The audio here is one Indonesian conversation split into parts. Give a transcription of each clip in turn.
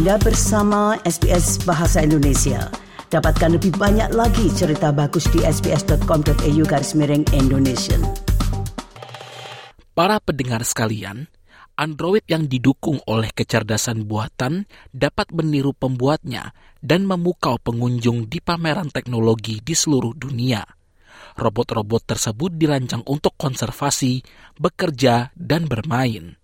Anda bersama SBS Bahasa Indonesia. Dapatkan lebih banyak lagi cerita bagus di sbs.com.au garis miring Indonesia. Para pendengar sekalian, Android yang didukung oleh kecerdasan buatan dapat meniru pembuatnya dan memukau pengunjung di pameran teknologi di seluruh dunia. Robot-robot tersebut dirancang untuk konservasi, bekerja, dan bermain.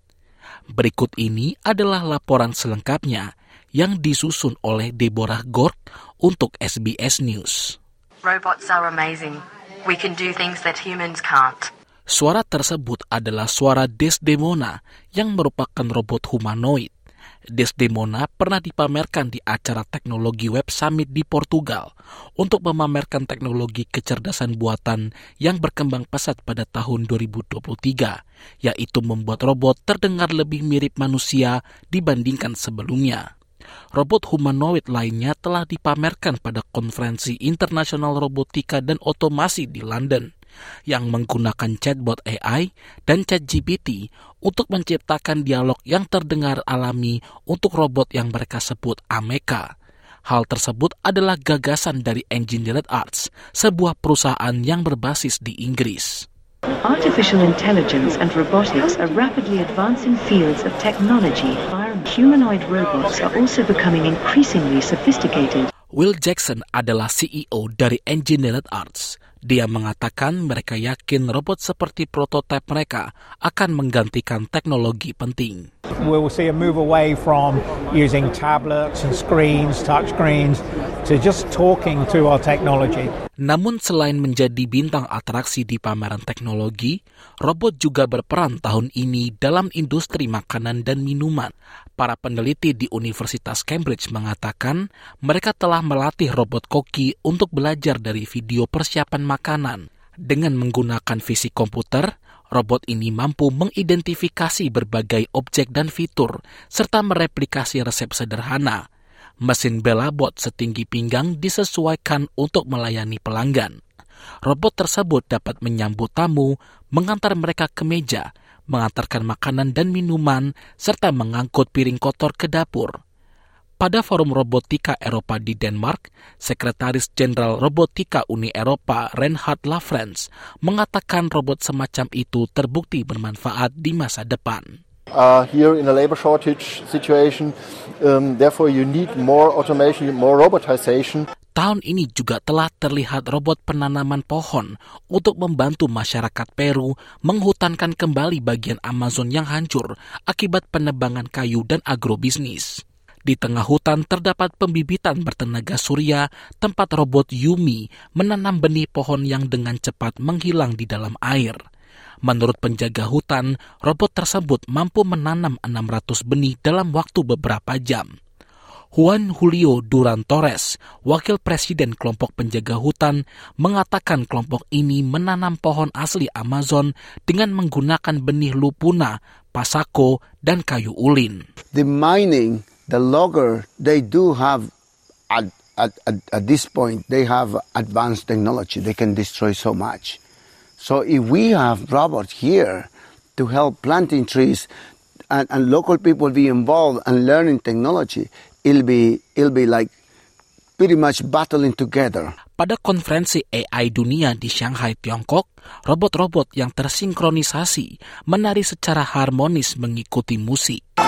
Berikut ini adalah laporan selengkapnya yang disusun oleh Deborah Gord untuk SBS News. Robots are amazing. We can do things that humans can't. Suara tersebut adalah suara Desdemona yang merupakan robot humanoid. Desdemona pernah dipamerkan di acara teknologi Web Summit di Portugal untuk memamerkan teknologi kecerdasan buatan yang berkembang pesat pada tahun 2023, yaitu membuat robot terdengar lebih mirip manusia dibandingkan sebelumnya. Robot humanoid lainnya telah dipamerkan pada konferensi internasional robotika dan otomasi di London yang menggunakan chatbot AI dan ChatGPT untuk menciptakan dialog yang terdengar alami untuk robot yang mereka sebut Ameka. Hal tersebut adalah gagasan dari Engineered Arts, sebuah perusahaan yang berbasis di Inggris. Artificial intelligence and robotics are rapidly advancing fields of technology. Humanoid robots are also becoming increasingly sophisticated. Will Jackson adalah CEO dari Engineered Arts. Dia mengatakan mereka yakin robot seperti prototipe mereka akan menggantikan teknologi penting. We will see a move away from using tablets and screens, touch screens, to just talking to our technology. Namun selain menjadi bintang atraksi di pameran teknologi, robot juga berperan tahun ini dalam industri makanan dan minuman. Para peneliti di Universitas Cambridge mengatakan mereka telah melatih robot koki untuk belajar dari video persiapan makanan. Dengan menggunakan visi komputer, robot ini mampu mengidentifikasi berbagai objek dan fitur, serta mereplikasi resep sederhana. Mesin Belabot setinggi pinggang disesuaikan untuk melayani pelanggan. Robot tersebut dapat menyambut tamu, mengantar mereka ke meja, mengantarkan makanan dan minuman, serta mengangkut piring kotor ke dapur. Pada Forum Robotika Eropa di Denmark, Sekretaris Jenderal Robotika Uni Eropa Reinhard Lafrens mengatakan robot semacam itu terbukti bermanfaat di masa depan. Uh, here in a labor shortage situation, um, therefore you need more automation, more robotization. Tahun ini juga telah terlihat robot penanaman pohon untuk membantu masyarakat Peru menghutankan kembali bagian Amazon yang hancur akibat penebangan kayu dan agrobisnis. Di tengah hutan terdapat pembibitan bertenaga surya tempat robot Yumi menanam benih pohon yang dengan cepat menghilang di dalam air. Menurut penjaga hutan, robot tersebut mampu menanam 600 benih dalam waktu beberapa jam. Juan Julio Duran Torres, wakil presiden kelompok penjaga hutan, mengatakan kelompok ini menanam pohon asli Amazon dengan menggunakan benih lupuna, pasako, dan kayu ulin. The mining the logger, they do have, at, at, at, at this point, they have advanced technology. They can destroy so much. So if we have robots here to help planting trees and, and local people be involved and learning technology, it'll be, it'll be like pretty much battling together. Pada konferensi AI dunia di Shanghai, Tiongkok, robot-robot yang tersinkronisasi menari secara harmonis mengikuti musik.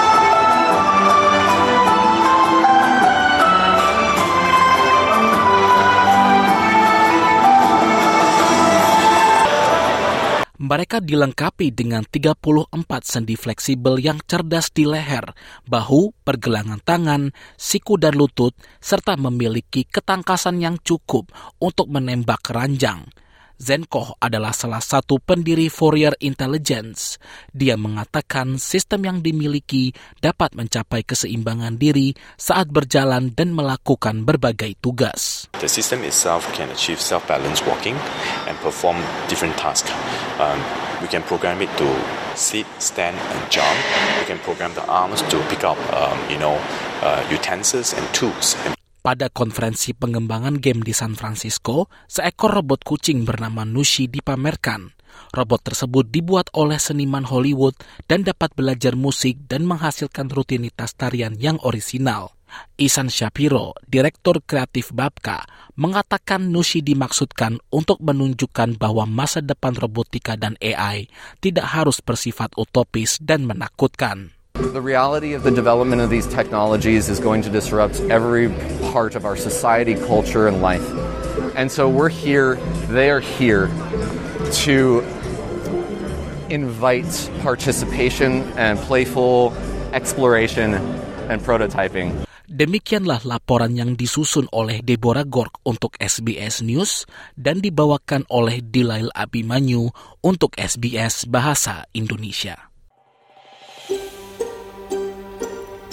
Mereka dilengkapi dengan 34 sendi fleksibel yang cerdas di leher, bahu, pergelangan tangan, siku dan lutut, serta memiliki ketangkasan yang cukup untuk menembak ranjang. Zenkoh adalah salah satu pendiri Fourier Intelligence. Dia mengatakan sistem yang dimiliki dapat mencapai keseimbangan diri saat berjalan dan melakukan berbagai tugas. The system itself can achieve self-balanced walking and perform different tasks. Um, we can program it to sit, stand, and jump. We can program the arms to pick up, um, you know, uh, utensils and tools. And pada konferensi pengembangan game di San Francisco, seekor robot kucing bernama Nushi dipamerkan. Robot tersebut dibuat oleh seniman Hollywood dan dapat belajar musik dan menghasilkan rutinitas tarian yang orisinal. Isan Shapiro, Direktur Kreatif Babka, mengatakan Nushi dimaksudkan untuk menunjukkan bahwa masa depan robotika dan AI tidak harus bersifat utopis dan menakutkan. The reality of the development of these technologies is going to disrupt every part of our society, culture, and life. And so we're here, they are here to invite participation and playful exploration and prototyping. Demikianlah laporan yang disusun oleh Deborah Gork untuk SBS News dan dibawakan oleh Dilail Abimanyu untuk SBS Bahasa Indonesia.